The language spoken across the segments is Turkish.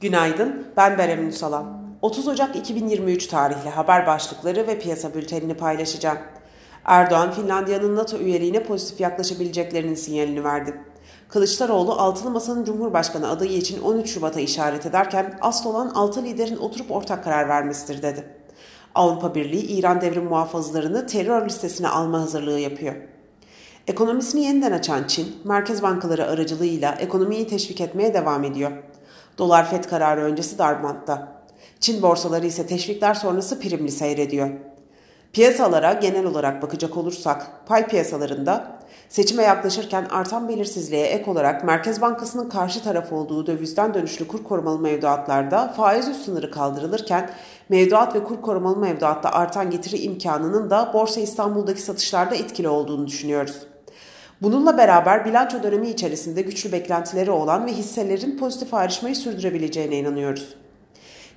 Günaydın, ben Berem Ünsalan. 30 Ocak 2023 tarihli haber başlıkları ve piyasa bültenini paylaşacağım. Erdoğan, Finlandiya'nın NATO üyeliğine pozitif yaklaşabileceklerinin sinyalini verdi. Kılıçdaroğlu, Altılı Masa'nın Cumhurbaşkanı adayı için 13 Şubat'a işaret ederken asıl olan 6 liderin oturup ortak karar vermesidir dedi. Avrupa Birliği, İran devrim muhafızlarını terör listesine alma hazırlığı yapıyor. Ekonomisini yeniden açan Çin, merkez bankaları aracılığıyla ekonomiyi teşvik etmeye devam ediyor. Dolar FED kararı öncesi darbantta. Çin borsaları ise teşvikler sonrası primli seyrediyor. Piyasalara genel olarak bakacak olursak pay piyasalarında seçime yaklaşırken artan belirsizliğe ek olarak Merkez Bankası'nın karşı taraf olduğu dövizden dönüşlü kur korumalı mevduatlarda faiz üst sınırı kaldırılırken mevduat ve kur korumalı mevduatta artan getiri imkanının da Borsa İstanbul'daki satışlarda etkili olduğunu düşünüyoruz. Bununla beraber bilanço dönemi içerisinde güçlü beklentileri olan ve hisselerin pozitif ayrışmayı sürdürebileceğine inanıyoruz.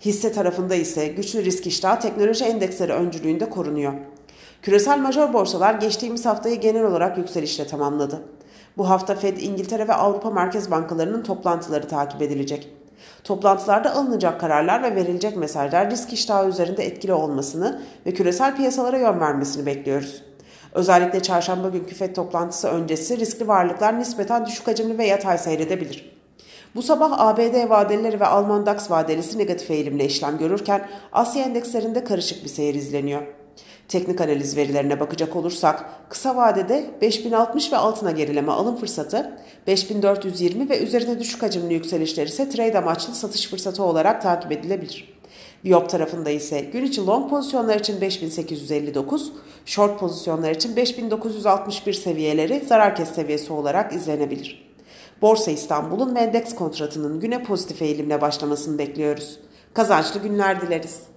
Hisse tarafında ise güçlü risk iştahı teknoloji endeksleri öncülüğünde korunuyor. Küresel major borsalar geçtiğimiz haftayı genel olarak yükselişle tamamladı. Bu hafta Fed, İngiltere ve Avrupa Merkez Bankalarının toplantıları takip edilecek. Toplantılarda alınacak kararlar ve verilecek mesajlar risk iştahı üzerinde etkili olmasını ve küresel piyasalara yön vermesini bekliyoruz. Özellikle çarşamba günkü FED toplantısı öncesi riskli varlıklar nispeten düşük hacimli ve yatay seyredebilir. Bu sabah ABD vadelileri ve Alman DAX vadelisi negatif eğilimle işlem görürken Asya endekslerinde karışık bir seyir izleniyor. Teknik analiz verilerine bakacak olursak kısa vadede 5060 ve altına gerileme alım fırsatı, 5420 ve üzerine düşük hacimli yükselişler ise trade amaçlı satış fırsatı olarak takip edilebilir. Biop tarafında ise gün içi long pozisyonlar için 5859, short pozisyonlar için 5961 seviyeleri zarar kes seviyesi olarak izlenebilir. Borsa İstanbul'un ve endeks kontratının güne pozitif eğilimle başlamasını bekliyoruz. Kazançlı günler dileriz.